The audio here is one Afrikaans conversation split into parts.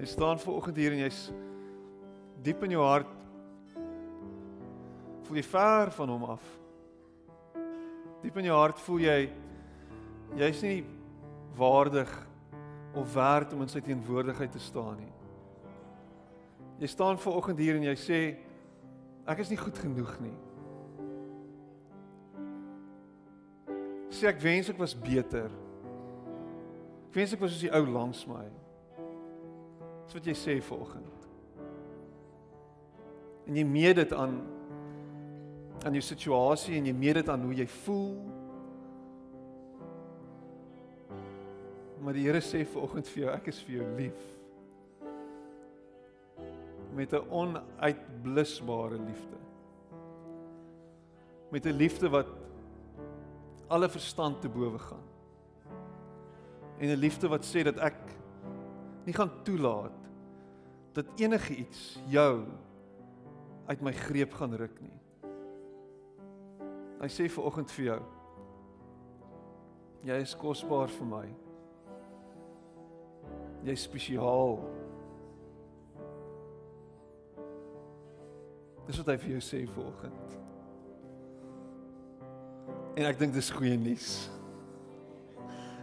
Jy staan ver oggend hier en jy's diep in jou hart voel jy ver van hom af. Diep in jou hart voel jy jy's nie waardig of werd om in sy teenwoordigheid te staan nie. Jy staan ver oggend hier en jy sê ek is nie goed genoeg nie. Sê ek wens ek was beter. Ek wens ek was soos die ou langs my. Dis wat jy sê ver oggend. En jy meet dit aan aan jou situasie en jy meet dit aan hoe jy voel. Maar die Here sê ver oggend vir jou, ek is vir jou lief. Met 'n onuitblusbare liefde. Met 'n liefde wat alle verstand te bowe gaan. En 'n liefde wat sê dat ek nie gaan toelaat dat enige iets jou uit my greep gaan ruk nie. Hy sê vir oggend vir jou. Jy is kosbaar vir my. Jy is spesiaal. Dis wat hy vir jou sê vir oggend. En ek dink dis goeie nuus.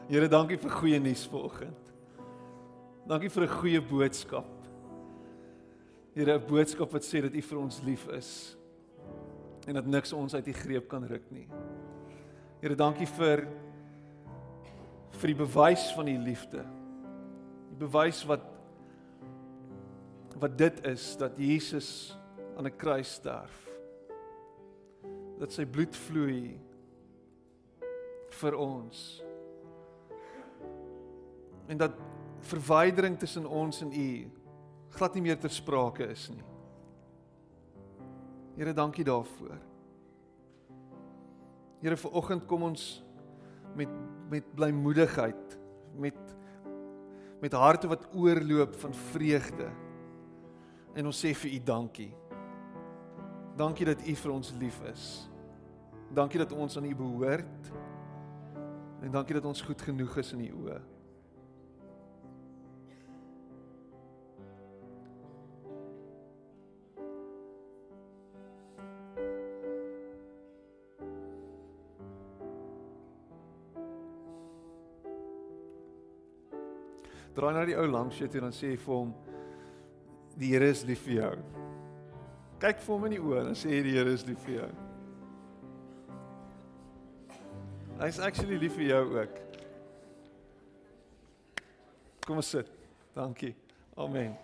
Here, dankie vir goeie nuus vir oggend. Dankie vir 'n goeie boodskap. Here, 'n boodskap wat sê dat U vir ons lief is en dat niks ons uit U greep kan ruk nie. Here, dankie vir vir die bewys van U liefde. Die bewys wat wat dit is dat Jesus aan 'n kruis sterf. Dat sy bloed vloei vir ons. En dat verwydering tussen ons en U glad nie meer ter sprake is nie. Here, dankie daarvoor. Here, vir oggend kom ons met met blymoedigheid, met met harte wat oorloop van vreugde. En ons sê vir U dankie. Dankie dat U vir ons lief is. Dankie dat ons aan U behoort. En dankie dat ons goed genoeg is in U oë. Draai na die ou langs jou toe en dan sê vir hom die Here is lief vir jou. Kyk vir hom in die oë en sê die Here is lief vir jou. Hy's actually lief vir jou ook. Kom ons sit. Dankie. Amen.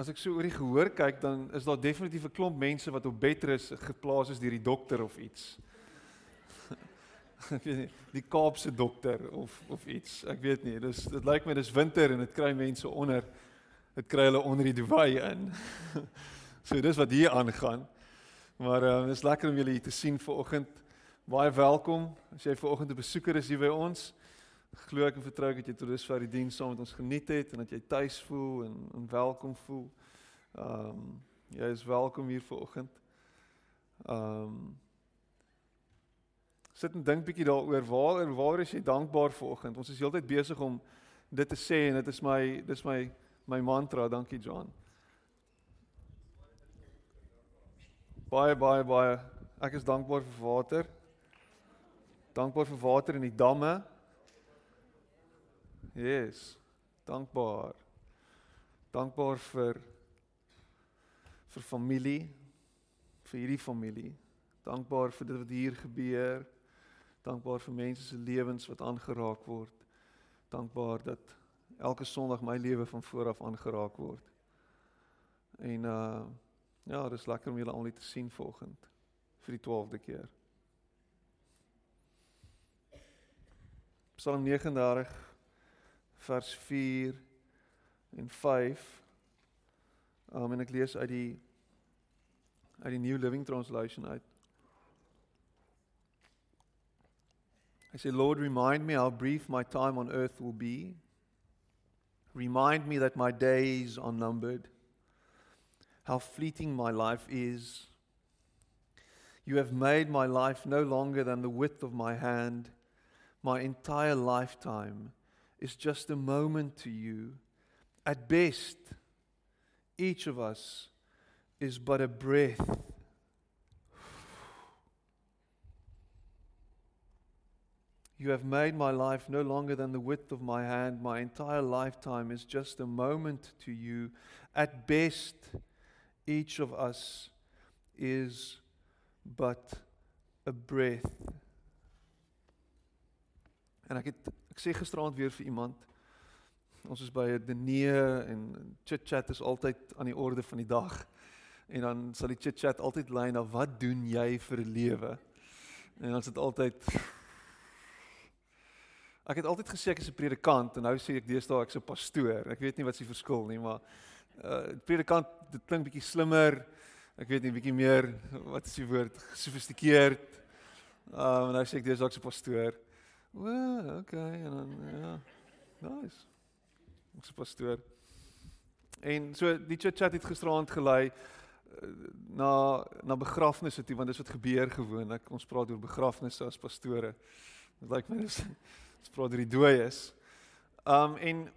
As ek so oor die gehoor kyk, dan is daar definitief 'n klomp mense wat op bedrus geplaas is deur die dokter of iets. ek weet nie, die Kaapse dokter of of iets. Ek weet nie. Dis dit lyk my dis winter en dit kry mense onder dit kry hulle onder die dubai in. so dis wat hier aangaan. Maar ehm uh, dis lekker om julle hier te sien vanoggend. Baie welkom. As jy vanoggend 'n besoeker is hier by ons, glo ek en vertrou dat jy tot dusver die diens saam met ons geniet het en dat jy tuis voel en, en welkom voel. Ehm um, jy is welkom hier vanoggend. Ehm um, sit en dink bietjie daaroor waar waar is jy dankbaar vanoggend? Ons is heeltyd besig om dit te sê en dit is my dis my my mantra. Dankie John. Baie baie baie ek is dankbaar vir water. Dankbaar vir water in die damme. Yes. Dankbaar. Dankbaar vir vir familie, vir hierdie familie. Dankbaar vir dit wat hier gebeur. Dankbaar vir mense se lewens wat aangeraak word. Dankbaar dat elke Sondag my lewe van voor af aangeraak word. En uh ja, dis lekker om julle almal te sien vanoggend vir die 12de keer. Psalm 39 vers 4 en 5. Um en ek lees uit die uit die New Living Translation uit. I say Lord remind me how brief my time on earth will be. Remind me that my days are numbered. how fleeting my life is. You have made my life no longer than the width of my hand. My entire lifetime is just a moment to you. At best, each of us is but a breath. You have made my life no longer than the width of my hand. My entire lifetime is just a moment to you. At best, each of us is but a breath. En ek het ek sê gisteraand weer vir iemand ons is by 'n diner en chit chat is altyd aan die orde van die dag. En dan sal die chit chat altyd lei na wat doen jy vir 'n lewe? En dan is dit altyd Ek het altyd gesê ek is 'n predikant en nou sê ek deesdae ek's 'n pastoor. Ek weet nie wat se verskil nie, maar uh predikant dit klink bietjie slimmer. Ek weet nie bietjie meer wat is die woord gesofistikeerd. Uh en nou sê ek deesdae ek's 'n pastoor. O, okay en dan ja. Nice. 'n pastoor. En so die chat het gisteraand gelei na na begrafnisse toe want dis wat gebeur gewoonlik. Ons praat oor begrafnisse as pastore. Dit lyk my dis ons praat oor die dooies. Um en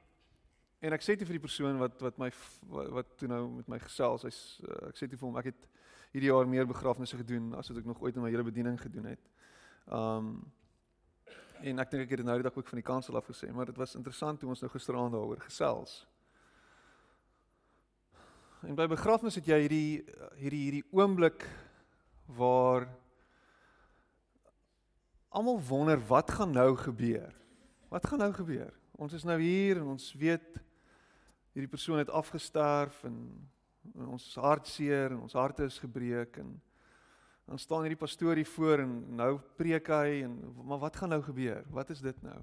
en ek sê dit vir die persoon wat wat my wat, wat toe nou met my gesels. Hy's uh, ek sê dit vir hom ek het hierdie jaar meer begrafnisse gedoen as wat ek nog ooit in my hele bediening gedoen het. Um en ek dink ek het dit nou die dag ook van die kansel af gesê, maar dit was interessant hoe ons nou gisteraand daaroor gesels. En by begrafnis het jy hierdie hierdie hierdie oomblik waar almal wonder wat gaan nou gebeur. Wat gaan nou gebeur? Ons is nou hier en ons weet hierdie persoon het afgesterf en, en ons hartseer en ons harte is gebreek en dan staan hierdie pastoor hier voor en nou preek hy en maar wat gaan nou gebeur? Wat is dit nou?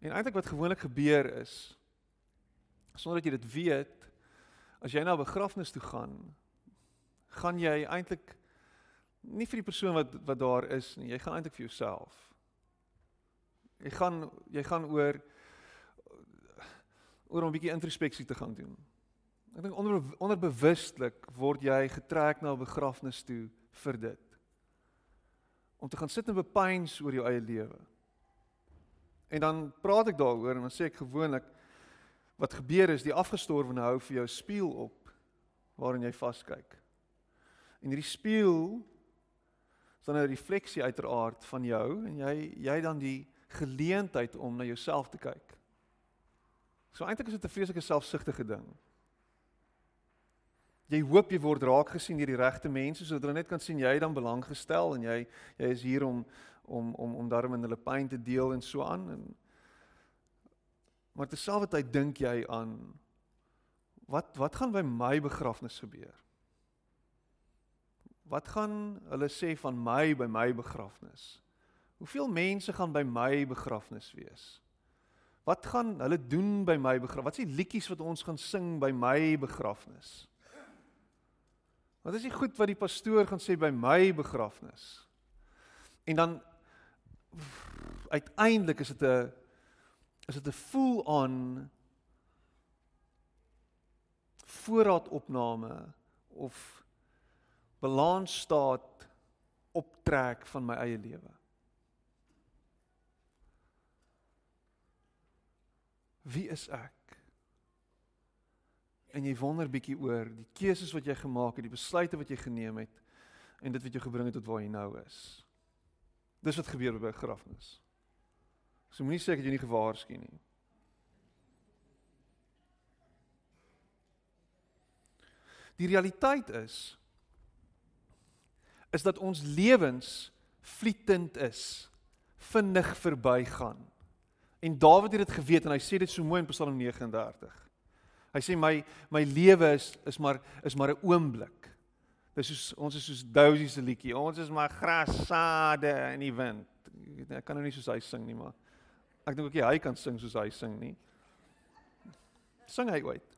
En eintlik wat gewoonlik gebeur is sonder dat jy dit weet, as jy na 'n begrafnis toe gaan, gaan jy eintlik nie vir die persoon wat wat daar is nie. Jy gaan eintlik vir jouself. Jy gaan jy gaan oor oor om 'n bietjie introspeksie te gaan doen. Ek dink onder onderbewustelik word jy getrek na 'n begrafnis toe vir dit. Om te gaan sit en bepeins oor jou eie lewe. En dan praat ek daaroor en dan sê ek gewoonlik wat gebeur is die afgestorwene hou vir jou spieël op waarin jy vaskyk. En hierdie spieël is dan 'n refleksie uiteraard van jou en jy jy dan die geleentheid om na jouself te kyk. So eintlik is dit 'n vreeslike selfsugtige ding. Jy hoop jy word raak gesien deur die regte mense sodat hulle net kan sien jy dan belang gestel en jy jy is hier om om om om daarmee in hulle pyn te deel en so aan en maar terselfdertyd dink jy aan wat wat gaan by my begrafnis gebeur? Wat gaan hulle sê van my by my begrafnis? Hoeveel mense gaan by my begrafnis wees? Wat gaan hulle doen by my begrafnis? Wat is die liedjies wat ons gaan sing by my begrafnis? Wat is die goed wat die pastoor gaan sê by my begrafnis? En dan uiteindelik is dit 'n is dit 'n full on voorraadopname of balansstaat optrek van my eie lewe. Wie is ek? En jy wonder bietjie oor die keuses wat jy gemaak het, die besluite wat jy geneem het en dit wat jou gebring het tot waar jy nou is. Dis wat gebeur by 'n begrafnis. So moenie sê ek het jou nie gewaarsku nie. Die realiteit is is dat ons lewens vlietend is, vinnig verbygaan. En Dawid het dit geweet en hy sê dit so mooi in Psalm 39. Hy sê my my lewe is is maar is maar 'n oomblik. Dis soos ons is soos Dousie se liedjie. Ons is maar grassade in die wind. Ek kan nou nie soos hy sing nie, maar ek dink ook jy hy kan sing soos hy sing nie. Sing hy ooit.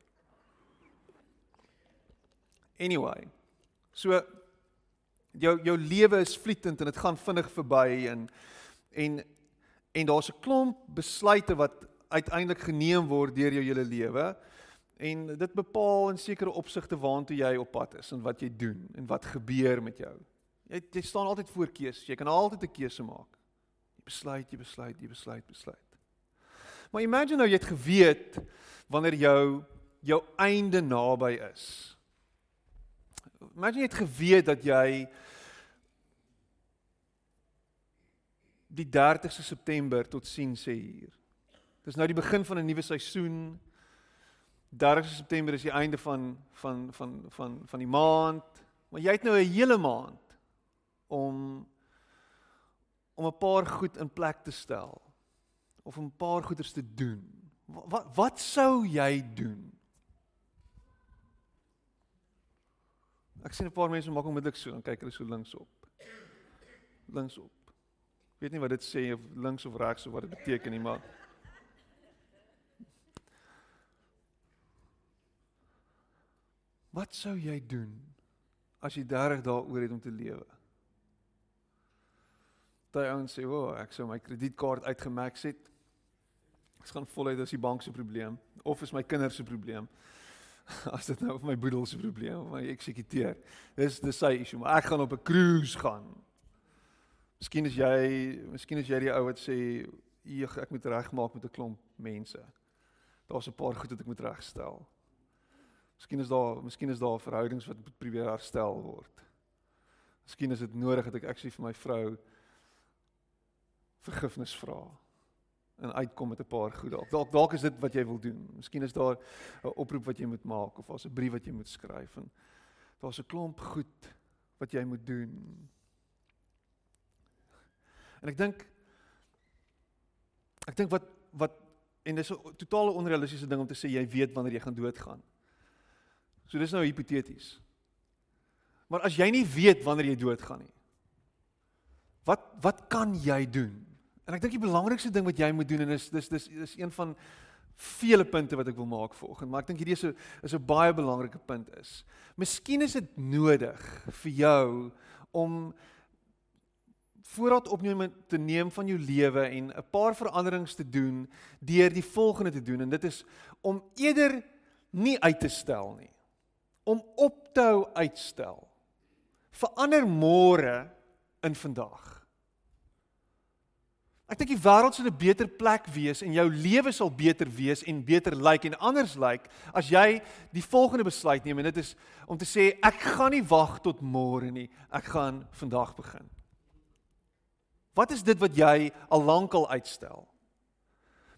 Anyway. So jou jou lewe is vlietend en dit gaan vinnig verby en en en daar's 'n klomp besluite wat uiteindelik geneem word deur jou hele lewe En dit bepaal in sekere opsigte waartoe jy op pad is en wat jy doen en wat gebeur met jou. Jy jy staan altyd voor keuses. Jy kan altyd 'n keuse maak. Jy besluit, jy besluit, jy besluit, besluit. Maar imagine nou jy het geweet wanneer jou jou einde naby is. Imagine jy het geweet dat jy die 30ste September tot sien sê hier. Dis nou die begin van 'n nuwe seisoen. 30ste September is die einde van van van van van die maand, maar jy het nou 'n hele maand om om 'n paar goed in plek te stel of 'n paar goeders te doen. Wat wat sou jy doen? Ek sien 'n paar mense maak onmiddellik so en kyk hulle so links op. Links op. Ek weet nie wat dit sê of links of regs of wat dit beteken nie, maar Wat sou jy doen as jy 30 dae oor het om te lewe? Daai ouens sê, "O, oh, ek sou my kredietkaart uitgemax het." Dit gaan voluit as die bank se probleem of is my kinders se probleem. As dit nou of my boedel se probleem of my eksekuteur. Dis dis sy issue, maar ek gaan op 'n cruise gaan. Miskien is jy, miskien is jy die ou wat sê, "Eeg, ek moet regmaak met 'n klomp mense." Daar's 'n paar goed wat ek moet regstel. Miskien is daar miskien is daar verhoudings wat moet probeer herstel word. Miskien is dit nodig dat ek actually vir my vrou vergifnis vra en uitkom met 'n paar goed dalk. Dalk dalk is dit wat jy wil doen. Miskien is daar 'n oproep wat jy moet maak of daar's 'n brief wat jy moet skryf en daar's 'n klomp goed wat jy moet doen. En ek dink ek dink wat wat en dis 'n totale onrealistiese ding om te sê jy weet wanneer jy gaan doodgaan. So dis nou hipoteties. Maar as jy nie weet wanneer jy doodgaan nie. Wat wat kan jy doen? En ek dink die belangrikste ding wat jy moet doen en is dis dis is een van vele punte wat ek wil maak vanoggend, maar ek dink hierdie is 'n is 'n baie belangrike punt is. Miskien is dit nodig vir jou om voorraad opneem te neem van jou lewe en 'n paar veranderings te doen deur die volgende te doen en dit is om eerder nie uit te stel nie om op te hou uitstel. Verander môre in vandag. Ek dink die wêreld sal 'n beter plek wees en jou lewe sal beter wees en beter lyk like en anders lyk like, as jy die volgende besluit neem en dit is om te sê ek gaan nie wag tot môre nie, ek gaan vandag begin. Wat is dit wat jy al lank al uitstel?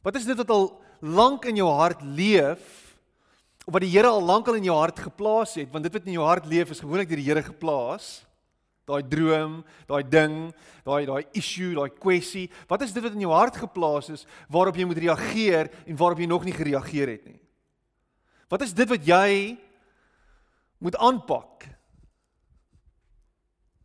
Wat is dit wat al lank in jou hart leef wat die Here al lankal in jou hart geplaas het, want dit wat in jou hart leef is gewoonlik deur die Here geplaas. Daai droom, daai ding, daai daai issue, daai kwessie, wat is dit wat in jou hart geplaas is waarop jy moet reageer en waarop jy nog nie gereageer het nie? Wat is dit wat jy moet aanpak?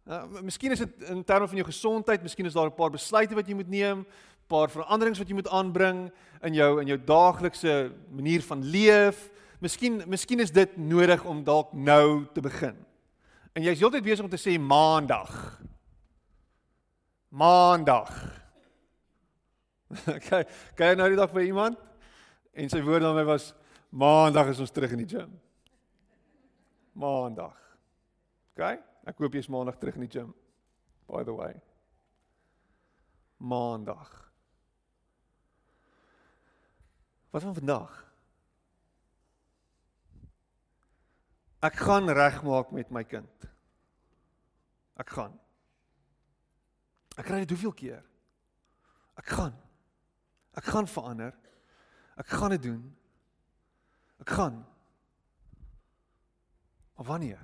Uh, miskien is dit in terme van jou gesondheid, miskien is daar 'n paar besluite wat jy moet neem, paar veranderings wat jy moet aanbring in jou in jou daaglikse manier van leef, Miskien miskien is dit nodig om dalk nou te begin. En jy's heeltyd besig om te sê maandag. Maandag. Okay, kyk nou die dag vir iemand en sy woord aan my was maandag is ons terug in die gym. Maandag. Okay? Ek hoop jy's maandag terug in die gym. By the way. Maandag. Wat van vandag? Ek gaan regmaak met my kind. Ek gaan. Ek kry dit hoeveel keer? Ek gaan. Ek gaan verander. Ek gaan dit doen. Ek gaan. Maar wanneer?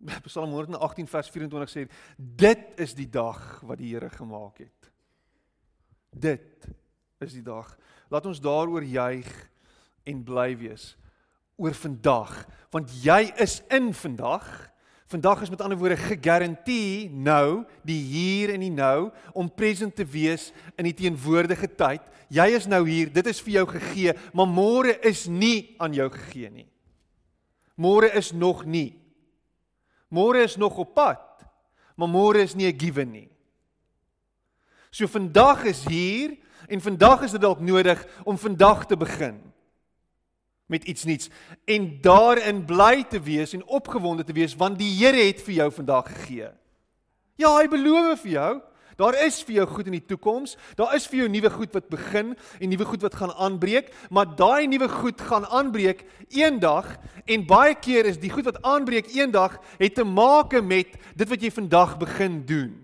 Psalm 118 vers 24 sê dit is die dag wat die Here gemaak het. Dit is die dag. Laat ons daaroor juig en bly wees oor vandag want jy is in vandag. Vandag is met ander woorde gegarandeer nou die hier en die nou om present te wees in die teenwoordige tyd. Jy is nou hier dit is vir jou gegee maar môre is nie aan jou gegee nie. Môre is nog nie. Môre is nog op pad maar môre is nie 'n given nie. So vandag is hier En vandag is dit dalk nodig om vandag te begin met iets nuuts en daarin bly te wees en opgewonde te wees want die Here het vir jou vandag gegee. Ja, hy beloof vir jou. Daar is vir jou goed in die toekoms. Daar is vir jou nuwe goed wat begin en nuwe goed wat gaan aanbreek, maar daai nuwe goed gaan aanbreek eendag en baie keer is die goed wat aanbreek eendag het te maak met dit wat jy vandag begin doen.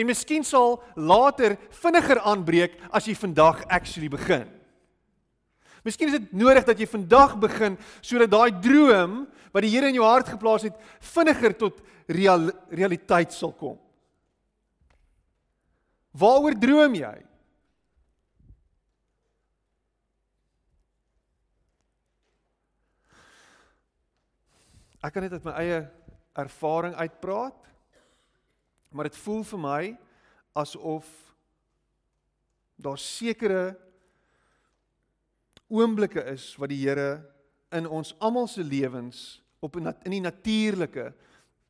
En miskien sal later vinniger aanbreek as jy vandag actually begin. Miskien is dit nodig dat jy vandag begin sodat daai droom wat die Here in jou hart geplaas het vinniger tot real, realiteit sal kom. Waaroor droom jy? Ek kan net uit my eie ervaring uitpraat. Maar dit voel vir my asof daar sekere oomblikke is wat die Here in ons almal se lewens op in die natuurlike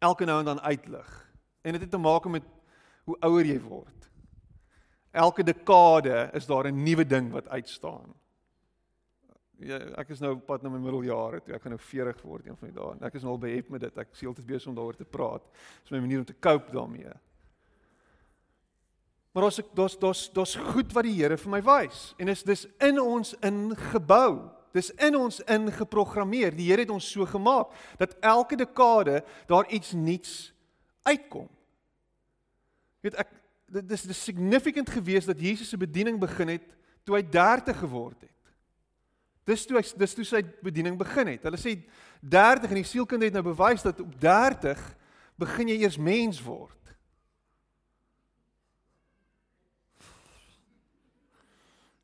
elke nou en dan uitlig. En dit het te maak met hoe ouer jy word. Elke dekade is daar 'n nuwe ding wat uitstaan. Ja, ek is nou op pad na my middeljare toe. Ek gaan nou 40 word een van die dae. Ek is nou al behep met dit. Ek seel dit besig om daaroor te praat. Dis my manier om te cope daarmee. Maar ek daar's daar's daar's goed wat die Here vir my wys en is dis in ons ingebou. Dis in ons ingeprogrammeer. Die Here het ons so gemaak dat elke dekade daar iets nuuts uitkom. Weet ek dit is dis significant geweest dat Jesus se bediening begin het toe hy 30 geword het. Dis toe hy dis toe sy bediening begin het. Hulle sê 30 en die sielkind het nou bewys dat op 30 begin jy eers mens word.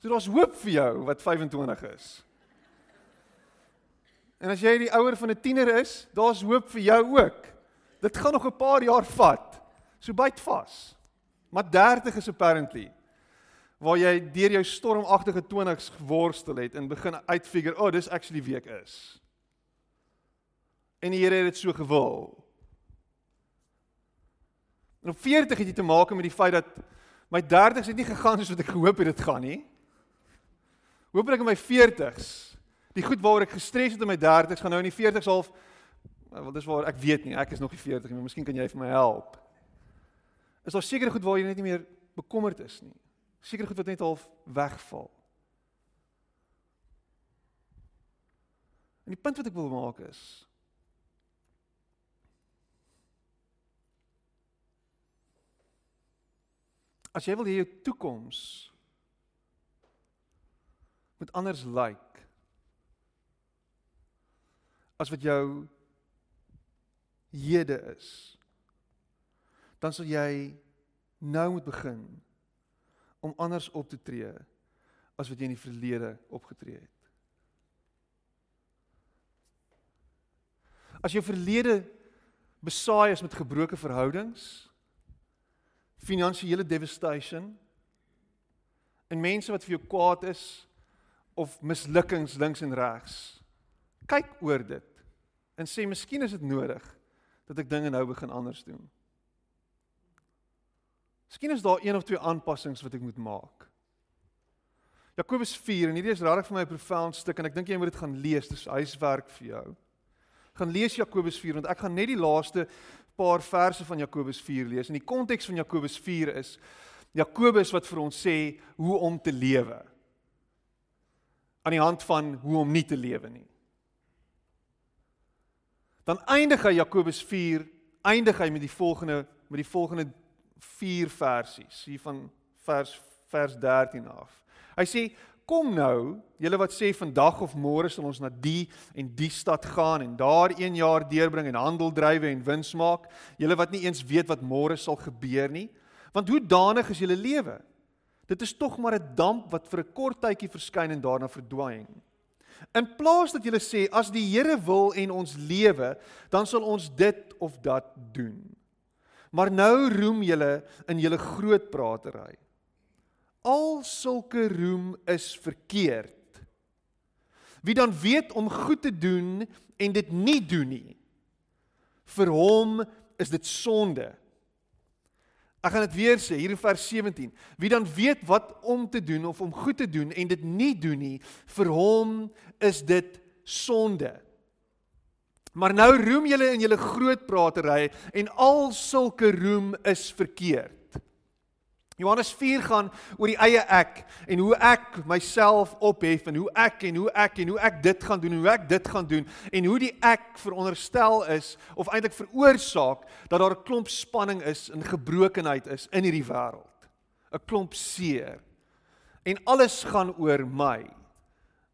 So daar's hoop vir jou wat 25 is. En as jy die ouer van 'n tiener is, daar's hoop vir jou ook. Dit gaan nog 'n paar jaar vat. So byt vas. Maar 30 is apparently waar jy deur jou stormagtige 20s geworstel het en begin uitfigure, "Oh, dis actually wie ek is." En die Here het dit so gewil. En op 40 het jy te maak met die feit dat my 30s het nie gegaan soos wat ek gehoop het dit gaan nie. Hoop ek in my 40s, die goed waaroor ek gestres het in my 30s gaan nou in die 40s half wel dis waar ek weet nie, ek is nog nie 40 nie, maar miskien kan jy vir my help is daar sekere goed waar jy net nie meer bekommerd is nie. Sekere goed wat net half wegval. En die punt wat ek wil maak is As jy wil hê jou toekoms moet anders lyk like, as wat jou hede is dan sal jy nou moet begin om anders op te tree as wat jy in die verlede opgetree het. As jou verlede besaai is met gebroke verhoudings, finansiële devastation en mense wat vir jou kwaad is of mislukkings links en regs. Kyk oor dit en sê miskien is dit nodig dat ek dinge nou begin anders doen. Miskien is daar een of twee aanpassings wat ek moet maak. Jakobus 4 en hierdie is regtig vir my 'n profound stuk en ek dink jy moet dit gaan lees, dis huiswerk vir jou. Gaan lees Jakobus 4 want ek gaan net die laaste paar verse van Jakobus 4 lees. En die konteks van Jakobus 4 is Jakobus wat vir ons sê hoe om te lewe. Aan die hand van hoe om nie te lewe nie. Dan eindig hy Jakobus 4 eindig hy met die volgende met die volgende vier versies hier van vers vers 13 af. Hy sê kom nou, julle wat sê vandag of môre sal ons na die en die stad gaan en daar 1 jaar deurbring en handel drywe en wins maak, julle wat nie eens weet wat môre sal gebeur nie, want hoe danig is julle lewe? Dit is tog maar 'n damp wat vir 'n kort tydjie verskyn en daarna verdwyn. In plaas dat julle sê as die Here wil en ons lewe, dan sal ons dit of dat doen. Maar nou roem julle in julle groot pratery. Al sulke roem is verkeerd. Wie dan weet om goed te doen en dit nie doen nie, vir hom is dit sonde. Ek gaan dit weer sê hier in vers 17. Wie dan weet wat om te doen of om goed te doen en dit nie doen nie, vir hom is dit sonde. Maar nou roem julle in julle groot pratery en al sulke roem is verkeerd. Johannes 4 gaan oor die eie ek en hoe ek myself ophef en hoe ek en hoe ek en hoe ek dit gaan doen en hoe ek dit gaan doen en hoe die ek veronderstel is of eintlik veroorsaak dat daar 'n klomp spanning is en gebrokenheid is in hierdie wêreld. 'n Klomp seer. En alles gaan oor my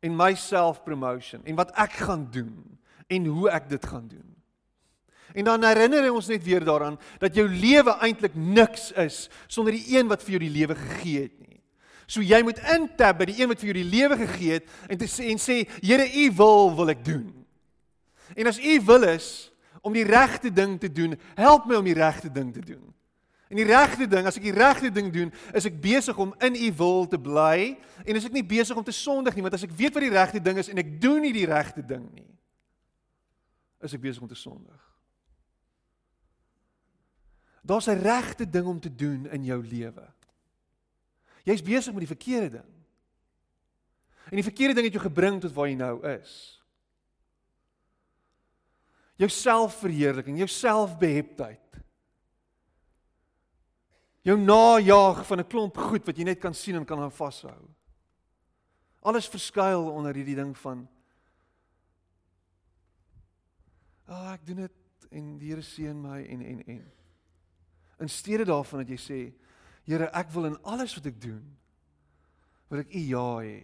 en my self-promotion en wat ek gaan doen en hoe ek dit gaan doen. En dan herinner hy ons net weer daaraan dat jou lewe eintlik niks is sonder die een wat vir jou die lewe gegee het nie. So jy moet intap by die een wat vir jou die lewe gegee het en te sê en sê Here u wil wil ek doen. En as u wil is om die regte ding te doen, help my om die regte ding te doen. En die regte ding, as ek die regte ding doen, is ek besig om in u wil te bly en is ek nie besig om te sondig nie, want as ek weet wat die regte ding is en ek doen nie die regte ding nie, is ek besig om te sondig. Daar's 'n regte ding om te doen in jou lewe. Jy's besig met die verkeerde ding. En die verkeerde ding het jou gebring tot waar jy nou is. Jou selfverheerliking, jou selfbeheptheid. Jou najaag van 'n klomp goed wat jy net kan sien en kan aan vashou. Alles verskuil onder hierdie ding van Ag, oh, ek doen dit en die Here seën my en en en. In steede daarvan dat jy sê, Here, ek wil in alles wat ek doen, wil ek U ja hê.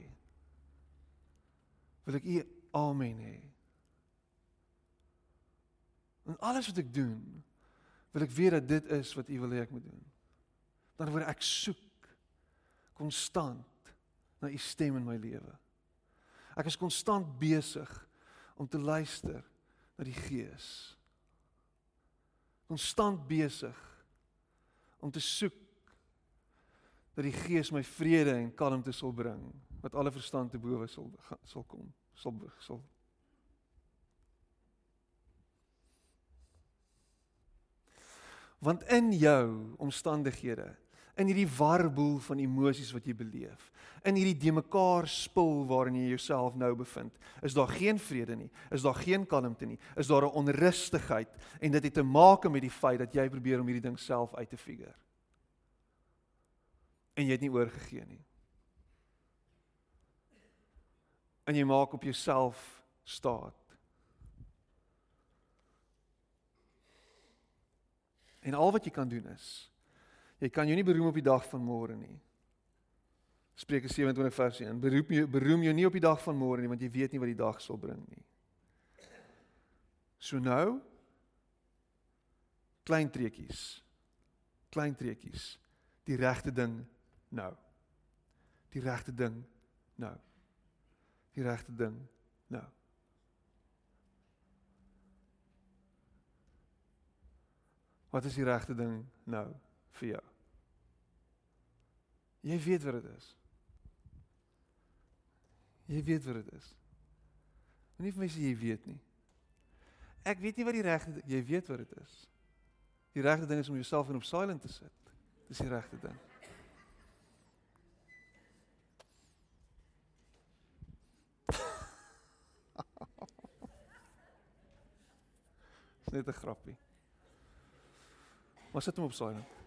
Wil ek U amen hê. In alles wat ek doen, wil ek weet dat dit is wat U wil hê ek moet doen. Dan word ek soek konstant na U stem in my lewe. Ek is konstant besig om te luister na die Gees. Konstant besig om te soek dat die Gees my vrede en kalmte sal bring wat alle verstand te bowe sal sal kom sal sal. Want in jou omstandighede in hierdie warboel van emosies wat jy beleef, in hierdie de mekaar spul waarin jy jouself nou bevind, is daar geen vrede nie, is daar geen kalmte nie, is daar 'n onrustigheid en dit het te maak met die feit dat jy probeer om hierdie ding self uit te figure. En jy het nie oorgegee nie. En jy maak op jouself staat. En al wat jy kan doen is Jy kan jou nie beroem op die dag van môre nie. Spreuke 27 vers 1. Beroep jou beroem jou nie op die dag van môre nie want jy weet nie wat die dag sal bring nie. So nou klein treetjies. Klein treetjies. Die regte ding nou. Die regte ding nou. Die regte ding nou. Wat is die regte ding nou? Vir jou. Jy weet wat dit is. Jy weet wat dit is. Moenie vir my sê jy weet nie. Ek weet nie wat die regte jy weet wat dit is. Die regte ding is om jouself in op silent te sit. Dis die regte ding. Net 'n grappie. Maar sit hom op silent.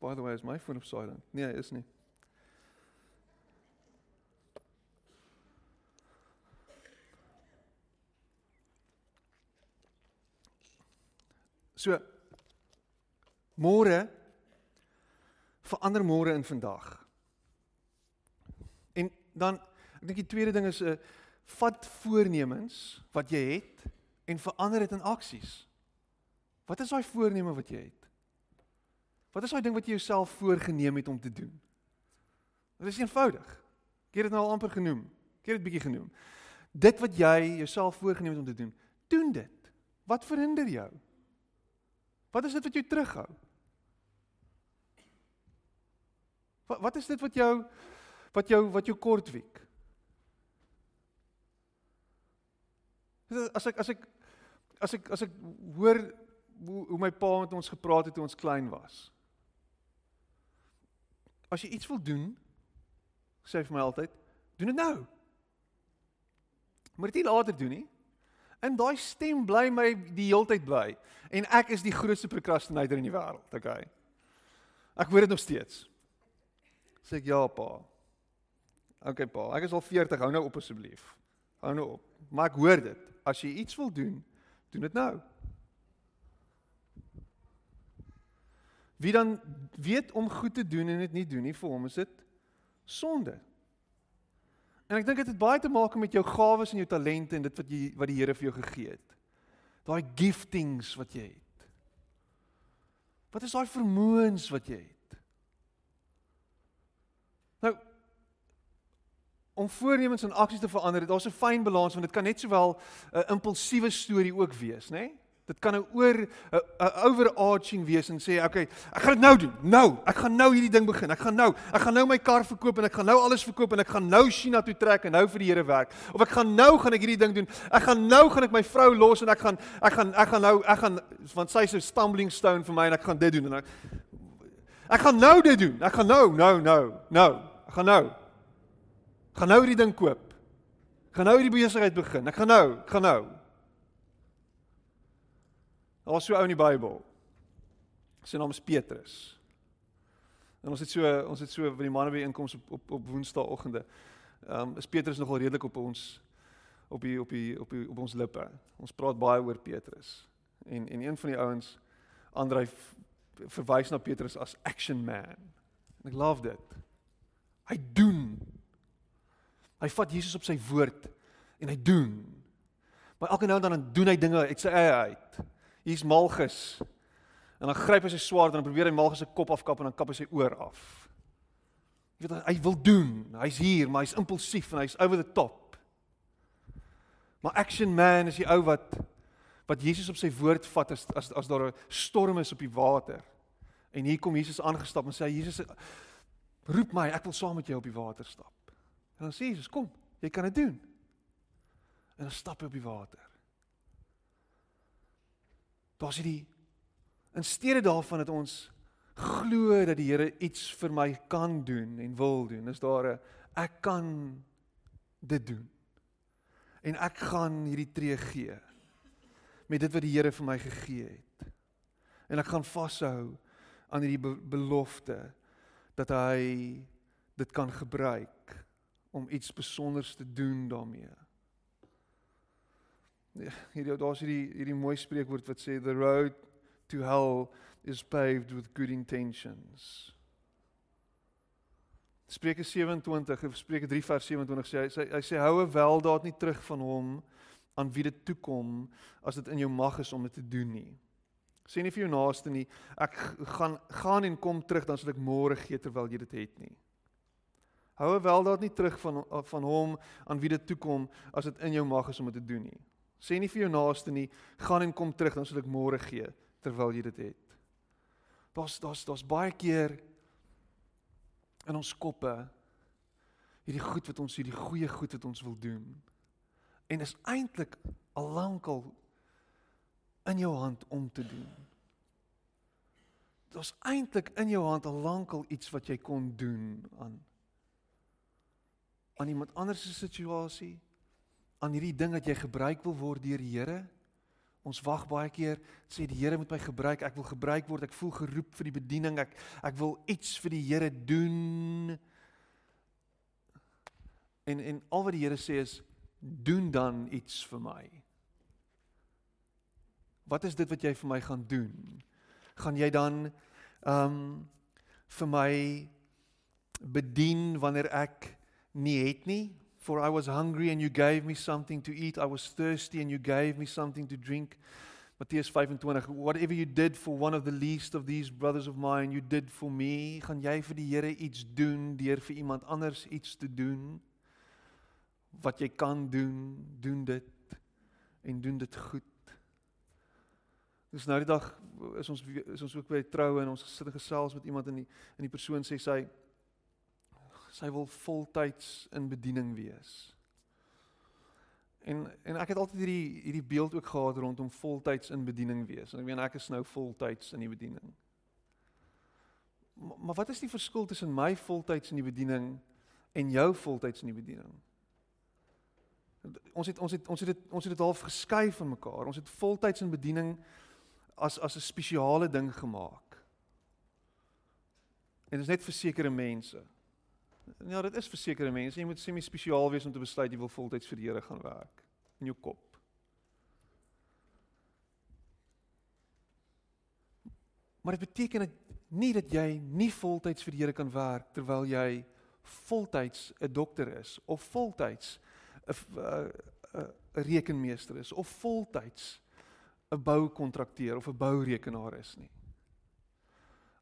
By the way, is my phone op silent? Nee, hy is nie. So môre verander môre in vandag. En dan ek dink die tweede ding is 'n uh, eh, vat voornemens wat jy het en verander dit in aksies. Wat is daai voorneme wat jy het? Wat is daai ding wat jy jouself voorgenem het om te doen? Dit is eenvoudig. Ek het dit nou al amper genoem. Ek het dit bietjie genoem. Dit wat jy jouself voorgenem het om te doen, doen dit. Wat verhinder jou? Wat is dit wat jou terughou? Wat wat is dit wat jou wat jou wat jou kortwiek? As ek as ek as ek as ek hoor hoe hoe my pa met ons gepraat het toe ons klein was. As jy iets wil doen, sê vir my altyd, doen dit nou. Moet dit nie later doen nie. En daai stem bly my die heeltyd by. En ek is die grootste procrastinator in die wêreld, okay. Ek hoor dit nog steeds. Sê ek ja, pa. Okay, pa. Ek is al 40, hou nou op asseblief. Hou nou op. Maar ek hoor dit. As jy iets wil doen, doen dit nou. Wie dan weet om goed te doen en dit nie doen nie, vir hom is dit sonde. En ek dink dit het baie te maak met jou gawes en jou talente en dit wat jy wat die Here vir jou gegee het. Daai giftings wat jy het. Wat is daai vermoëns wat jy het? Nou om voornemens en aksies te verander, daar's 'n fyn balans want dit kan net sowel 'n impulsiewe storie ook wees, né? Nee? Dit kan 'n oor 'n overarching wees en sê, "Oké, okay, ek gaan dit nou doen. Nou, ek gaan nou hierdie ding begin. Ek gaan nou, ek gaan nou my kar verkoop en ek gaan nou alles verkoop en ek gaan nou China toe trek en nou vir die Here werk. Of ek gaan nou gaan ek hierdie ding doen. Ek gaan nou gaan ek my vrou los en ek gaan ek gaan ek gaan nou ek gaan want sy is 'n stumbling stone vir my en ek gaan dit doen en ek ek gaan nou dit doen. Ek gaan nou, nou, nou, nou. Ek gaan nou. Ek gaan nou hierdie ding koop. Ek gaan nou hierdie besigheid begin. Ek gaan nou, ek gaan nou. Daar's so ou in die Bybel. Sy naam is Petrus. En ons het so ons het so by die manne by inkoms op op op Woensdaagoggende. Ehm um, is Petrus nogal redelik op ons op die op die op die op ons lippe. Ons praat baie oor Petrus. En en een van die ouens Andrei verwys na Petrus as action man. En ek love dit. Hy doen. Hy vat Jesus op sy woord en hy doen. Maar elke nou en dan doen hy dinge uit sy eie uit hier's Malgus. En dan gryp hy sy swaard en dan probeer hy Malgus se kop afkap en dan kap hy sy oor af. Jy weet hy wil doen. Hy's hier, maar hy's impulsief en hy's over the top. Maar action man is die ou wat wat Jesus op sy woord vat as as as daar 'n storm is op die water. En hier kom Jesus aangestap en sê Jesus roep my, ek wil saam met jou op die water stap. En dan sê Jesus, kom, jy kan dit doen. En dan stap hy op die water. Daar's hierdie in steede daarvan dat ons glo dat die Here iets vir my kan doen en wil doen. Is daar 'n ek kan dit doen. En ek gaan hierdie tree gee met dit wat die Here vir my gegee het. En ek gaan vashou aan hierdie belofte dat hy dit kan gebruik om iets spesiaals te doen daarmee. Hierdie daar's hierdie hierdie mooi spreekwoord wat sê the road to hell is paved with good intentions. Spreuke 27, Spreuke 3 vers 27 sê hy sê hy sê houe wel daad nie terug van hom aan wie dit toe kom as dit in jou mag is om dit te doen nie. Sê nie vir jou naaste nie ek gaan gaan en kom terug dan sal ek môre gee terwyl jy dit het nie. Houe wel daad nie terug van van hom aan wie dit toe kom as dit in jou mag is om dit te doen nie. Sê nie vir jou naaste nie, gaan en kom terug dan sal ek môre gee terwyl jy dit het. Daar's daar's daar's baie keer in ons koppe hierdie goed wat ons hierdie goeie goed wat ons wil doen. En is eintlik al lankal in jou hand om te doen. Daar's eintlik in jou hand al lankal iets wat jy kon doen aan aan iemand anders se situasie aan hierdie ding dat jy gebruik wil word deur die Here. Ons wag baie keer sê die Here moet my gebruik. Ek wil gebruik word. Ek voel geroep vir die bediening. Ek ek wil iets vir die Here doen. En en al wat die Here sê is doen dan iets vir my. Wat is dit wat jy vir my gaan doen? Gaan jy dan ehm um, vir my bedien wanneer ek nie het nie? For I was hungry and you gave me something to eat. I was thirsty and you gave me something to drink. Matteus 25 Whatever you did for one of the least of these brothers of mine you did for me. Gaan jy vir die Here iets doen deur vir iemand anders iets te doen? Wat jy kan doen, doen dit en doen dit goed. Dis nou die dag is ons is ons ook by troue en ons sit gesels met iemand in die in die persoon sê sy sy wil voltyds in bediening wees. En en ek het altyd hierdie hierdie beeld ook gehad rondom voltyds in bediening wees. En ek meen ek is nou voltyds in die bediening. Maar, maar wat is die verskil tussen my voltyds in die bediening en jou voltyds in die bediening? Ons het ons het ons het dit ons het dit half geskei van mekaar. Ons het voltyds in bediening as as 'n spesiale ding gemaak. En dit is net vir sekere mense. Ja, dit is vir sekere mense. Jy moet semi spesiaal wees om te besluit jy wil voltyds vir die Here gaan werk in jou kop. Maar dit beteken dit nie dat jy nie voltyds vir die Here kan werk terwyl jy voltyds 'n dokter is of voltyds 'n 'n rekenmeester is of voltyds 'n boukontrakteur of 'n bourekenaar is nie.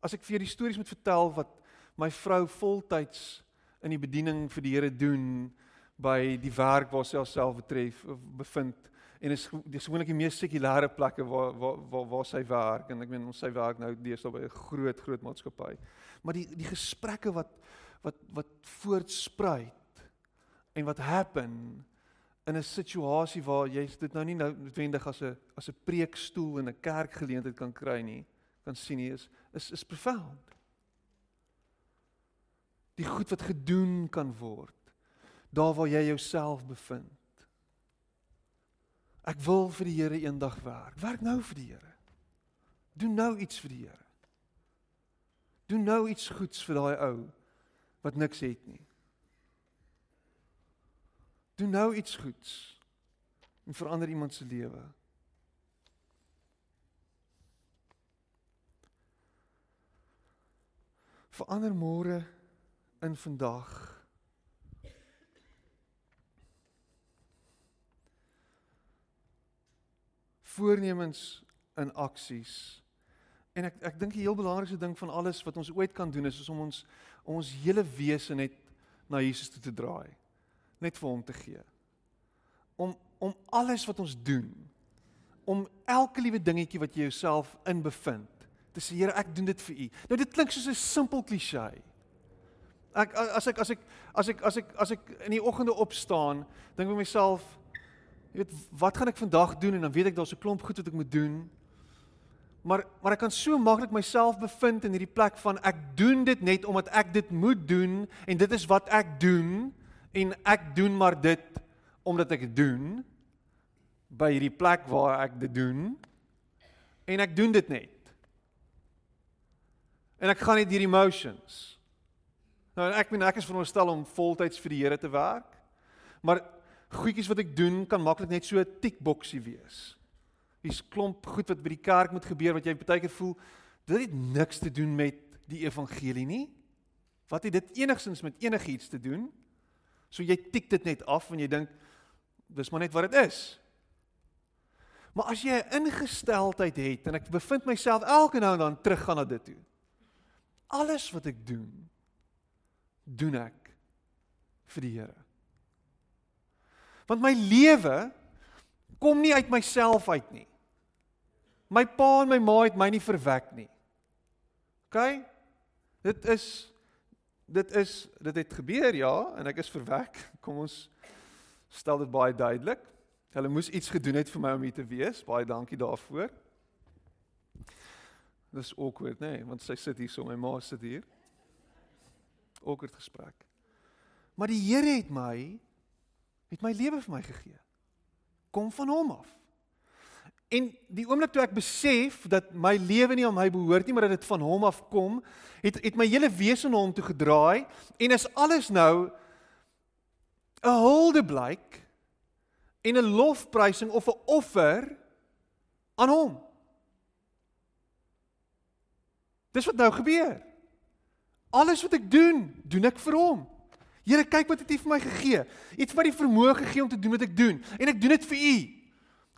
As ek vir jou die stories moet vertel wat my vrou voltyds in die bediening vir die Here doen by die werk waar sy haarself betref bevind en is dis gewoonlik die mees sekulêre plekke waar waar waar waar sy werk en ek meen ons sy werk nou deesdae by 'n groot groot maatskappy. Maar die die gesprekke wat wat wat voortspruit en wat happen in 'n situasie waar jy dit nou nie nou noodwendig as 'n as 'n preekstoel in 'n kerkgeleentheid kan kry nie, kan sien nie is is is profound. Die goed wat gedoen kan word daar waar jy jouself bevind. Ek wil vir die Here eendag werk. Werk nou vir die Here. Doen nou iets vir die Here. Doen nou iets goeds vir daai ou wat niks het nie. Doen nou iets goeds en verander iemand se lewe. Verander môre in vandag. Voornemens in aksies. En ek ek dink die heel belangrikste ding van alles wat ons ooit kan doen is, is om ons om ons hele wese net na Jesus toe te draai net vir hom te gee. Om om alles wat ons doen, om elke liewe dingetjie wat jy jouself in bevind, te sê Here, ek doen dit vir U. Nou dit klink soos 'n simpel klise. Ek as ek as ek as ek as ek as ek in die oggende opstaan, dink ek vir myself, jy weet, wat gaan ek vandag doen en dan weet ek daar's 'n klomp goed wat ek moet doen. Maar maar ek kan so maklik myself bevind in hierdie plek van ek doen dit net omdat ek dit moet doen en dit is wat ek doen en ek doen maar dit omdat ek dit doen by hierdie plek waar ek dit doen en ek doen dit net. En ek gaan net hierdie emotions. Nou ek meen ek is veronderstel om voltyds vir die Here te werk. Maar goedjies wat ek doen kan maklik net so 'n tikboksie wees. Hier's klomp goed wat by die kerk moet gebeur wat jy baie keer voel dit het niks te doen met die evangelie nie. Wat het dit enigsins met enigiets te doen? So jy tik dit net af en jy dink dis maar net wat dit is. Maar as jy 'n ingesteldheid het en ek bevind myself elke nou en dan teruggaan na dit toe. Alles wat ek doen, doen ek vir die Here. Want my lewe kom nie uit myself uit nie. My pa en my ma het my nie verwek nie. OK? Dit is dit is dit het gebeur ja en ek is verwek. Kom ons stel dit baie duidelik. Hulle moes iets gedoen het vir my om hier te wees. Baie dankie daarvoor. Dis awkward, nee, want sy sit hier so, my ma sit hier. Awkward gesprek. Maar die Here het my het my lewe vir my gegee. Kom van hom af. En die oomblik toe ek besef dat my lewe nie aan my behoort nie, maar dat dit van hom af kom, het het my hele wese na hom toe gedraai en is alles nou 'n hulde blyk en 'n lofprysing of 'n offer aan hom. Dis wat nou gebeur. Alles wat ek doen, doen ek vir hom. Here, kyk wat het U vir my gegee. U het my die vermoë gegee om te doen wat ek doen en ek doen dit vir U.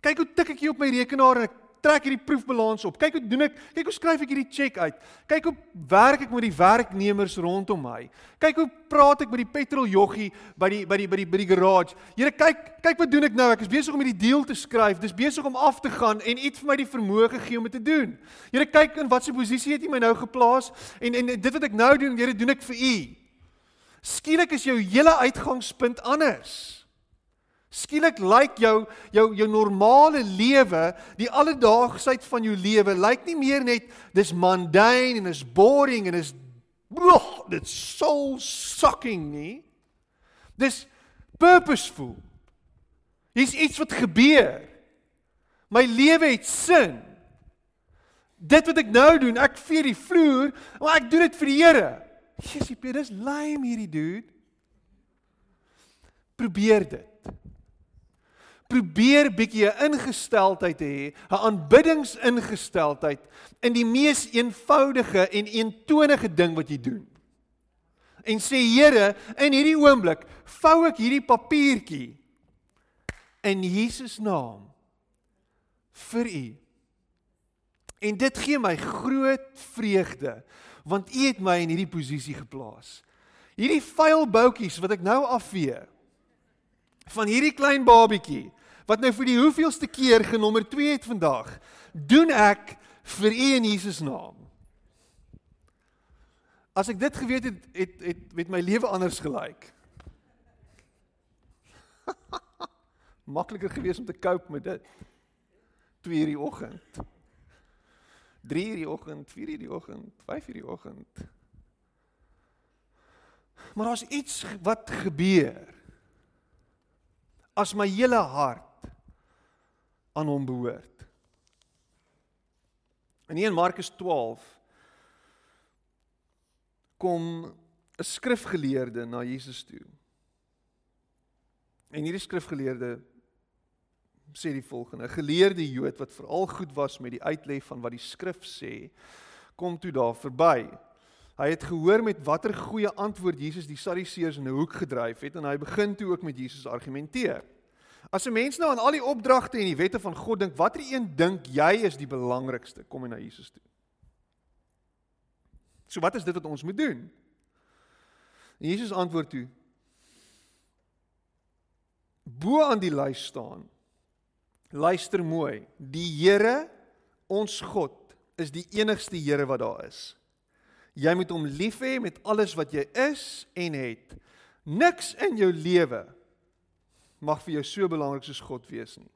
Kyk hoe tik ek hier op my rekenaar en ek trek hierdie proefbalans op. Kyk hoe doen ek, kyk hoe skryf ek hierdie cheque uit. Kyk hoe werk ek met die werknemers rondom my. Kyk hoe praat ek met die petroljoggie by die by die by die by die garage. Here, kyk, kyk wat doen ek nou? Ek is besig om hierdie deal te skryf. Dis besig om af te gaan en iets vir my die vermoë gegee om dit te doen. Here, kyk in watter posisie het U my nou geplaas en en dit wat ek nou doen, Here, doen ek vir U. Skielik is jou hele uitgangspunt anders. Skielik lyk jou jou jou normale lewe, die alledaagsheid van jou lewe lyk nie meer net dis mundane en is boring en is broh, dit's soul sucking nie. Dis purposeful. Hier's iets wat gebeur. My lewe het sin. Dit wat ek nou doen, ek vee die vloer, maar ek doen dit vir die Here. Jesus, dis lame hierdie dude. Probeer dit probeer bietjie 'n ingesteldheid hê, 'n aanbiddingsingesteldheid in die mees eenvoudige en eentonige ding wat jy doen. En sê Here, in hierdie oomblik vou ek hierdie papiertjie in Jesus naam vir U. En dit gee my groot vreugde want U het my in hierdie posisie geplaas. Hierdie vuil boutjies wat ek nou afvee van hierdie klein babietjie wat nou vir die hoeveelste keer genommer 2 het vandag, doen ek vir U in Jesus naam. As ek dit geweet het, het het met my lewe anders gelyk. Makliker geweest om te cope met dit. 2 uur die oggend. 3 uur die oggend, 4 uur die oggend, 5 uur die oggend. Maar daar's iets wat gebeur. As my hele hart aan hom behoort. In Markus 12 kom 'n skrifgeleerde na Jesus toe. En hierdie skrifgeleerde sê die volgende: 'n Geleerde Jood wat veral goed was met die uitlê van wat die skrif sê, kom toe daar verby. Hy het gehoor met watter goeie antwoord Jesus die Sadduseërs in 'n hoek gedryf het en hy begin toe ook met Jesus argumenteer. As 'n mens nou aan al die opdragte en die wette van God dink, watter een dink jy is die belangrikste? Kom jy na Jesus toe. So wat is dit wat ons moet doen? En Jesus antwoord toe: Bo aan die lys staan. Luister mooi. Die Here, ons God, is die enigste Here wat daar is. Jy moet hom lief hê met alles wat jy is en het. Niks in jou lewe mag vir jou so belangrik soos God wees nie.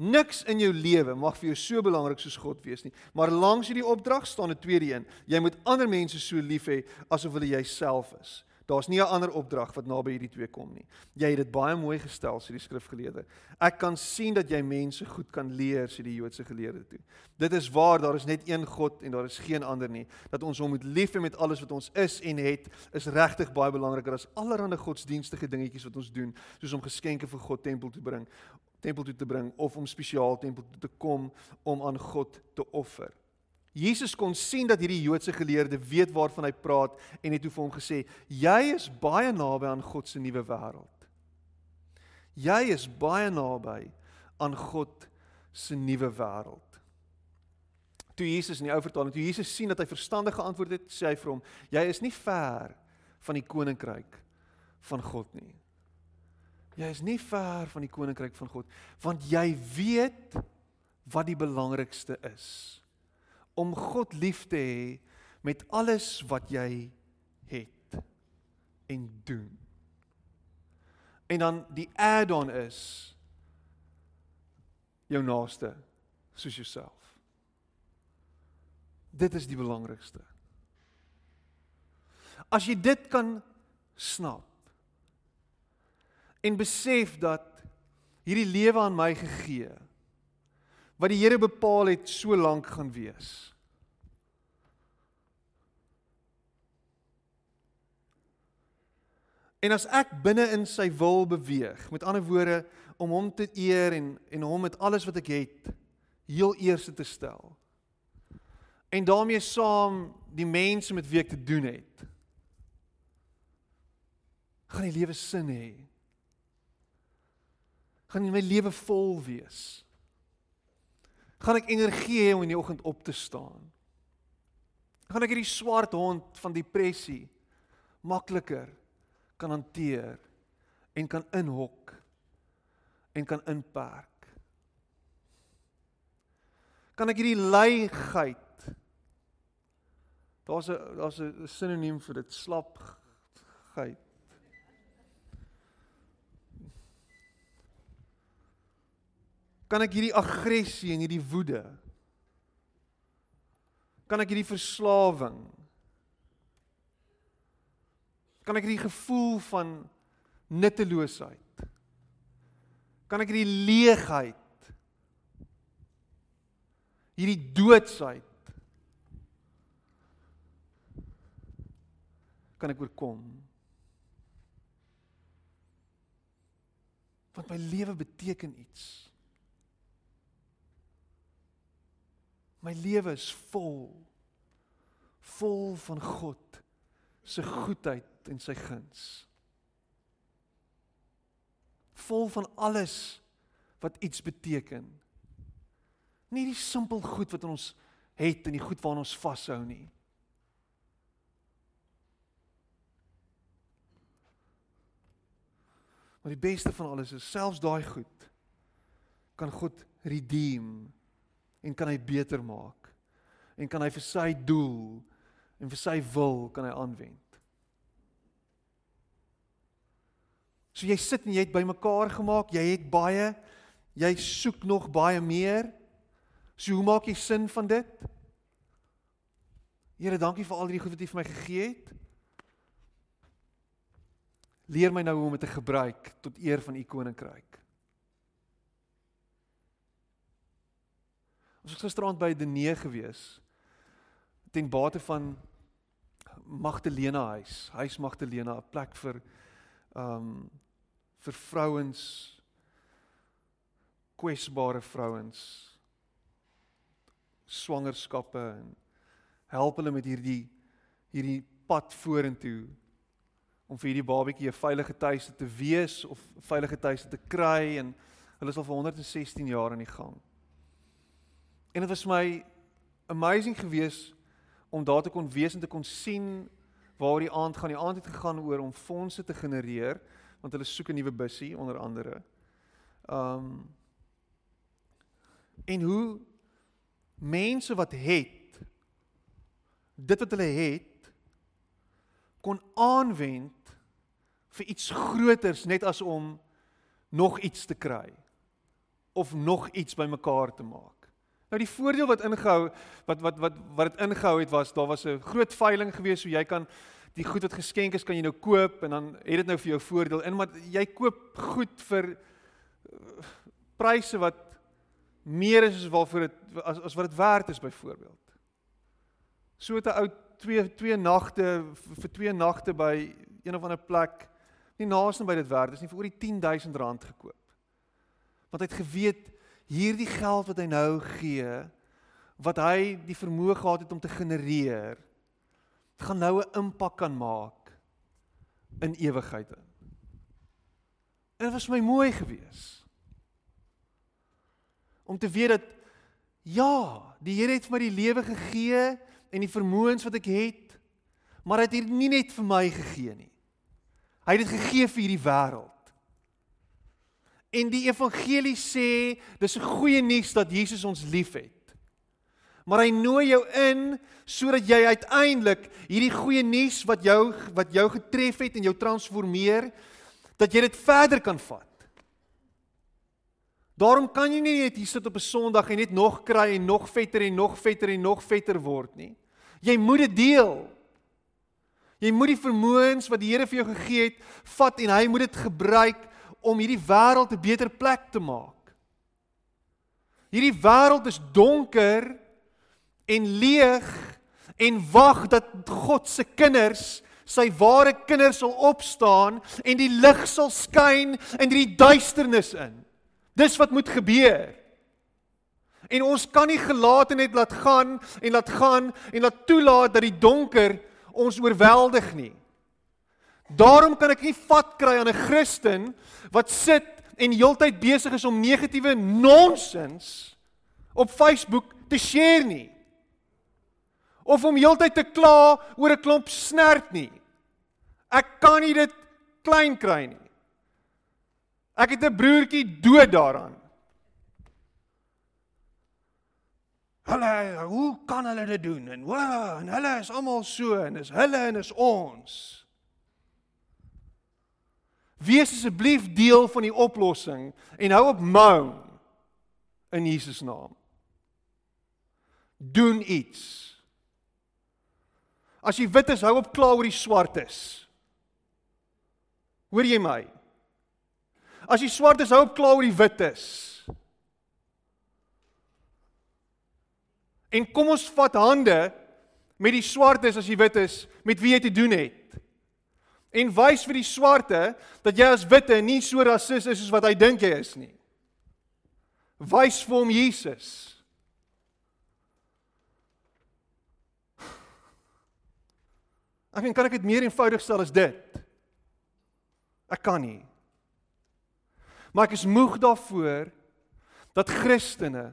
Niks in jou lewe mag vir jou so belangrik soos God wees nie. Maar langs hierdie opdrag staan 'n tweede een. Jy moet ander mense so lief hê asof hulle jouself is. Daar's nie 'n ander opdrag wat naby hierdie twee kom nie. Jy het dit baie mooi gestel sê die skrifgeleerde. Ek kan sien dat jy mense goed kan leer sê die Joodse geleerde toe. Dit is waar daar is net een God en daar is geen ander nie. Dat ons hom moet lief hê met alles wat ons is en het is regtig baie belangriker as allerlei godsdienstige dingetjies wat ons doen, soos om geskenke vir God tempel toe bring, tempel toe te bring of om spesiaal tempel toe te kom om aan God te offer. Jesus kon sien dat hierdie Joodse geleerde weet waarvan hy praat en het toe vir hom gesê: "Jy is baie naby aan God se nuwe wêreld. Jy is baie naby aan God se nuwe wêreld." Toe Jesus in die ou vertaling, toe Jesus sien dat hy verstandig geantwoord het, sê hy vir hom: "Jy is nie ver van die koninkryk van God nie." Jy is nie ver van die koninkryk van God, want jy weet wat die belangrikste is om God lief te hê met alles wat jy het en doen. En dan die add-on is jou naaste soos jouself. Dit is die belangrikste. As jy dit kan snap en besef dat hierdie lewe aan my gegee wat die Here bepaal het so lank gaan wees. En as ek binne in sy wil beweeg, met ander woorde om hom te eer en en hom met alles wat ek het heel eerste te stel. En daarmee saam die mense met wie ek te doen het. gaan die lewe sin hê. gaan my lewe vol wees gaan ek energie hê om in die oggend op te staan. Gaan ek hierdie swart hond van depressie makliker kan hanteer en kan inhok en kan inperk. Kan ek hierdie leigheid Daar's 'n daar's 'n sinoniem vir dit slapgeit. Kan ek hierdie aggressie en hierdie woede? Kan ek hierdie verslawing? Kan ek hierdie gevoel van nutteloosheid? Kan ek hierdie leegheid? Hierdie doodsheid? Kan ek oorkom? Want my lewe beteken iets My lewe is vol vol van God se goedheid en sy guns. Vol van alles wat iets beteken. Nie die simpel goed wat ons het en die goed waaraan ons vashou nie. Maar die beste van alles is selfs daai goed kan God redeem en kan hy beter maak en kan hy vir sy doel en vir sy wil kan hy aanwend. So jy sit en jy het bymekaar gemaak, jy het baie, jy soek nog baie meer. So hoe maak jy sin van dit? Here, dankie vir al die goed wat U vir my gegee het. Leer my nou hoe om dit te gebruik tot eer van U koninkryk. Ons was gisteraand by Denee gewees ten bate van Magdalena huis, huis Magdalena, 'n plek vir um vir vrouens kwesbare vrouens swangerskappe en help hulle met hierdie hierdie pad vorentoe om vir hierdie babatjie 'n veilige tuiste te wees of veilige tuiste te kry en hulle is al vir 116 jaar aan die gang. En dit was my amazing geweest om daar te kon wees en te kon sien waar die aand gaan. Die aand het gegaan oor om fondse te genereer want hulle soek 'n nuwe bussie onder andere. Um en hoe mense wat het dit wat hulle het kon aanwend vir iets groters net as om nog iets te kry of nog iets bymekaar te maak. Nou die voordeel wat ingehou wat wat wat wat dit ingehou het was daar was 'n groot veiling geweest so jy kan die goed wat geskenk is kan jy nou koop en dan het dit nou vir jou voordeel in maar jy koop goed vir uh, pryse wat meer is as waarvoor dit as as wat dit werd is byvoorbeeld. So 'n ou twee twee nagte vir twee nagte by een of ander plek nie naaste by dit werd is nie vir oor die 10000 rand gekoop. Want hy het geweet hierdie geld wat hy nou gee wat hy die vermoë gehad het om te genereer gaan nou 'n impak kan maak in ewigheid in. En dit was my mooi gewees om te weet dat ja, die Here het vir my die lewe gegee en die vermoëns wat ek het, maar hy het hier nie net vir my gegee nie. Hy het dit gegee vir hierdie wêreld. En die evangelie sê dis 'n goeie nuus dat Jesus ons liefhet. Maar hy nooi jou in sodat jy uiteindelik hierdie goeie nuus wat jou wat jou getref het en jou transformeer dat jy dit verder kan vat. Daarom kan jy nie net hier sit op 'n Sondag en net nog kry en nog vetter en nog vetter en nog vetter word nie. Jy moet dit deel. Jy moet die vermoëns wat die Here vir jou gegee het, vat en hy moet dit gebruik om hierdie wêreld 'n beter plek te maak. Hierdie wêreld is donker en leeg en wag dat God se kinders, sy ware kinders sal opstaan en die lig sal skyn in die duisternis in. Dis wat moet gebeur. En ons kan nie gelaat net laat gaan en laat gaan en laat toelaat dat die donker ons oorweldig nie. Daarom kan ek nie vat kry aan 'n Christen wat sit en heeltyd besig is om negatiewe nonsens op Facebook te share nie. Of om heeltyd te kla oor 'n klomp snert nie. Ek kan nie dit klein kry nie. Ek het 'n broertjie dood daaraan. Hulle, hoe kan hulle dit doen? En wa, en hulle is almal so en is hulle en is ons. Wees asseblief deel van die oplossing en hou op moan. in Jesus naam. Doen iets. As jy wit is, hou op kla oor die swart is. Hoor jy my? As jy swart is, hou op kla oor die wit is. En kom ons vat hande met die swartes as jy wit is, met wie jy te doen het. En wys vir die swarte dat jy as witte nie so rasis is soos wat hy dink jy is nie. Wys vir hom Jesus. Ek kan ek dit meer eenvoudig stel as dit? Ek kan nie. Maar ek is moeg daarvoor dat Christene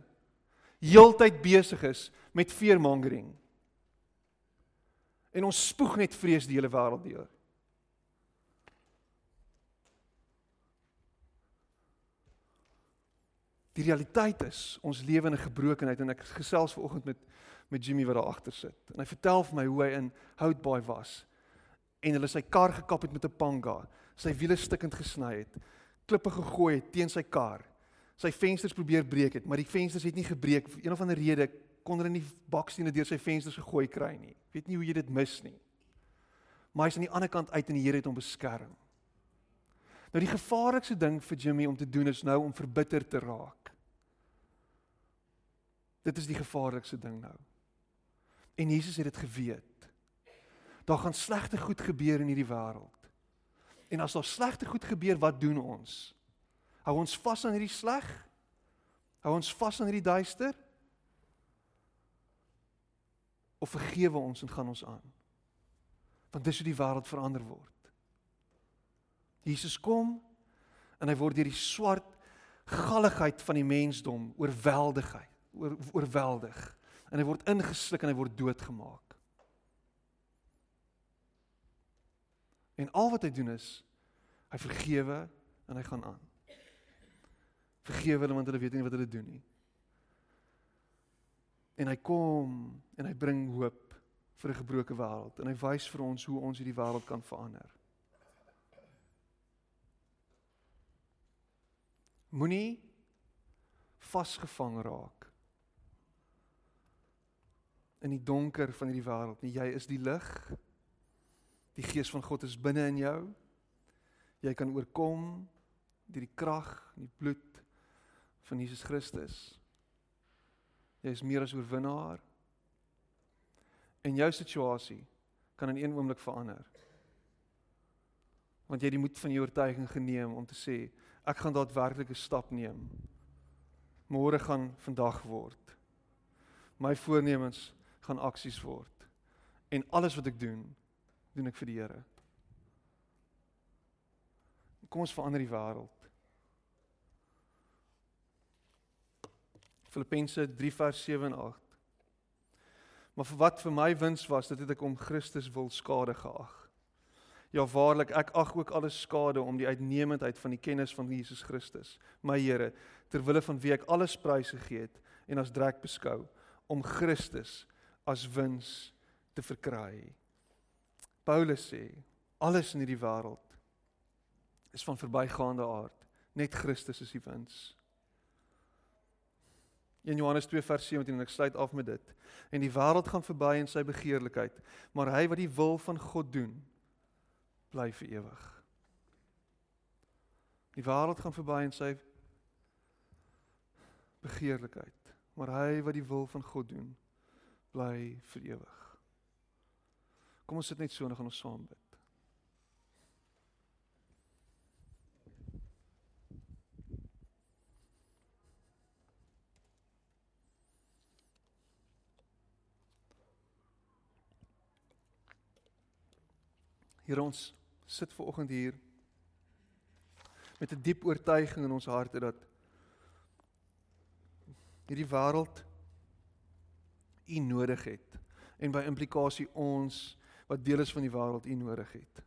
heeltyd besig is met fearmongering. En ons spoeg net vrees die hele wêreld deur. Die realiteit is ons lewe in 'n gebrokenheid en ek gesels vanoggend met met Jimmy wat daar agter sit. En hy vertel vir my hoe hy in Houtbaai was en hulle sy kar gekap het met 'n panga, sy wiele stukkend gesny het, klippe gegooi het teen sy kar. Sy vensters probeer breek het, maar die vensters het nie gebreek vir een of ander rede kon hulle nie bakstene deur sy vensters gegooi kry nie. Weet nie hoe jy dit mis nie. Maar hy's aan die ander kant uit en die Here het hom beskerm. Nou die gevaarlikste ding vir Jimmy om te doen is nou om verbitter te raak. Dit is die gevaarlikste ding nou. En Jesus het dit geweet. Daar gaan slegte goed gebeur in hierdie wêreld. En as daar slegte goed gebeur, wat doen ons? Hou ons vas aan hierdie sleg? Hou ons vas aan hierdie duister? Of vergewe ons en gaan ons aan? Want dis hoe die wêreld verander word. Jesus kom en hy word deur die swart galligheid van die mensdom oorweldigheid, oor, oorweldig. En hy word ingesluk en hy word doodgemaak. En al wat hy doen is hy vergewe en hy gaan aan. Vergewe hulle want hulle weet nie wat hulle doen nie. En hy kom en hy bring hoop vir 'n gebroke wêreld en hy wys vir ons hoe ons hierdie wêreld kan verander. Moenie vasgevang raak in die donker van hierdie wêreld nie. Jy is die lig. Die gees van God is binne in jou. Jy kan oorkom deur die krag en die bloed van Jesus Christus. Jy is meer as oorwinnaar. En jou situasie kan in een oomblik verander. Want jy het die moed van jou oortuiging geneem om te sê ek gaan daadwerklik 'n stap neem. Môre gaan vandag word. My voornemens gaan aksies word. En alles wat ek doen, doen ek vir die Here. Kom ons verander die wêreld. Filippense 3 vers 7 en 8. Maar vir wat vir my wins was, dit het ek om Christus wil skade geag. Ja waarlik, ek ag ook alles skade om die uitnemendheid van die kennis van Jesus Christus, my Here, ter wille van wie ek alles prys gegee het en as drek beskou om Christus as wins te verkry. Paulus sê, alles in hierdie wêreld is van verbygaande aard, net Christus is die wins. In Johannes 2 vers 17 en ek sluit af met dit. En die wêreld gaan verby in sy begeerlikheid, maar hy wat die wil van God doen, bly vir ewig. Die wêreld gaan verby in sy begeerlikheid, maar hy wat die wil van God doen, bly vir ewig. Kom ons sit net so en gaan ons saam bid. Here ons sit ver oggend hier met 'n diep oortuiging in ons harte dat hierdie wêreld u nodig het en by implikasie ons wat deel is van die wêreld u nodig het.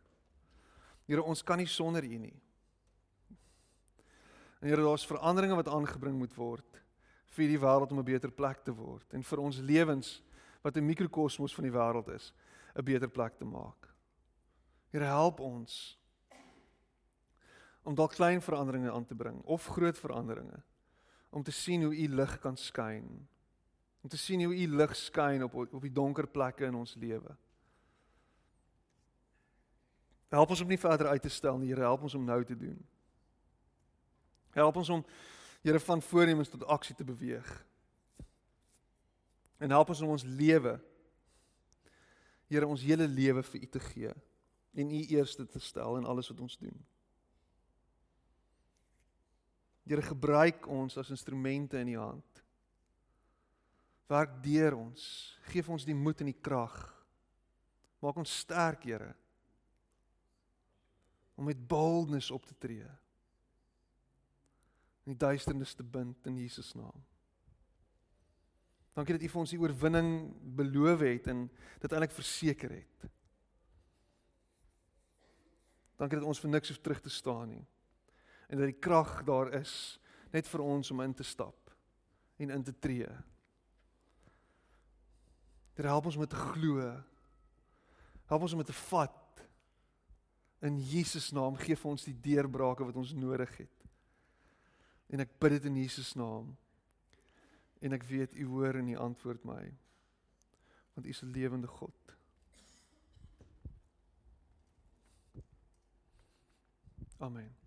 Here ons kan nie sonder u nie. En Here daar's veranderinge wat aangebring moet word vir die wêreld om 'n beter plek te word en vir ons lewens wat 'n mikrokosmos van die wêreld is, 'n beter plek te maak. Here help ons om dalk klein veranderinge aan te bring of groot veranderinge om te sien hoe u lig kan skyn. Om te sien hoe u lig skyn op op die donker plekke in ons lewe. Help ons om nie verder uit te stel nie, Here, help ons om nou te doen. Help ons om Here van voornemens tot aksie te beweeg. En help ons om ons lewe Here ons hele lewe vir U te gee en U eerste te stel in alles wat ons doen. Here gebruik ons as instrumente in U hand. Werk deur ons. Geef ons die moed en die krag. Maak ons sterk, Here. Om met boldness op te tree. In die duisternis te bind in Jesus naam. Dankie dat U vir ons die oorwinning beloof het en dit eintlik verseker het. Dankie dat ons vir niks hoef terug te staan nie. En dat die krag daar is net vir ons om in te stap en in te tree. Dit help ons om te glo. Help ons om te vat. In Jesus naam gee vir ons die deurbrake wat ons nodig het. En ek bid dit in Jesus naam en ek weet u hoor en u antwoord my want u is 'n lewende God. Amen.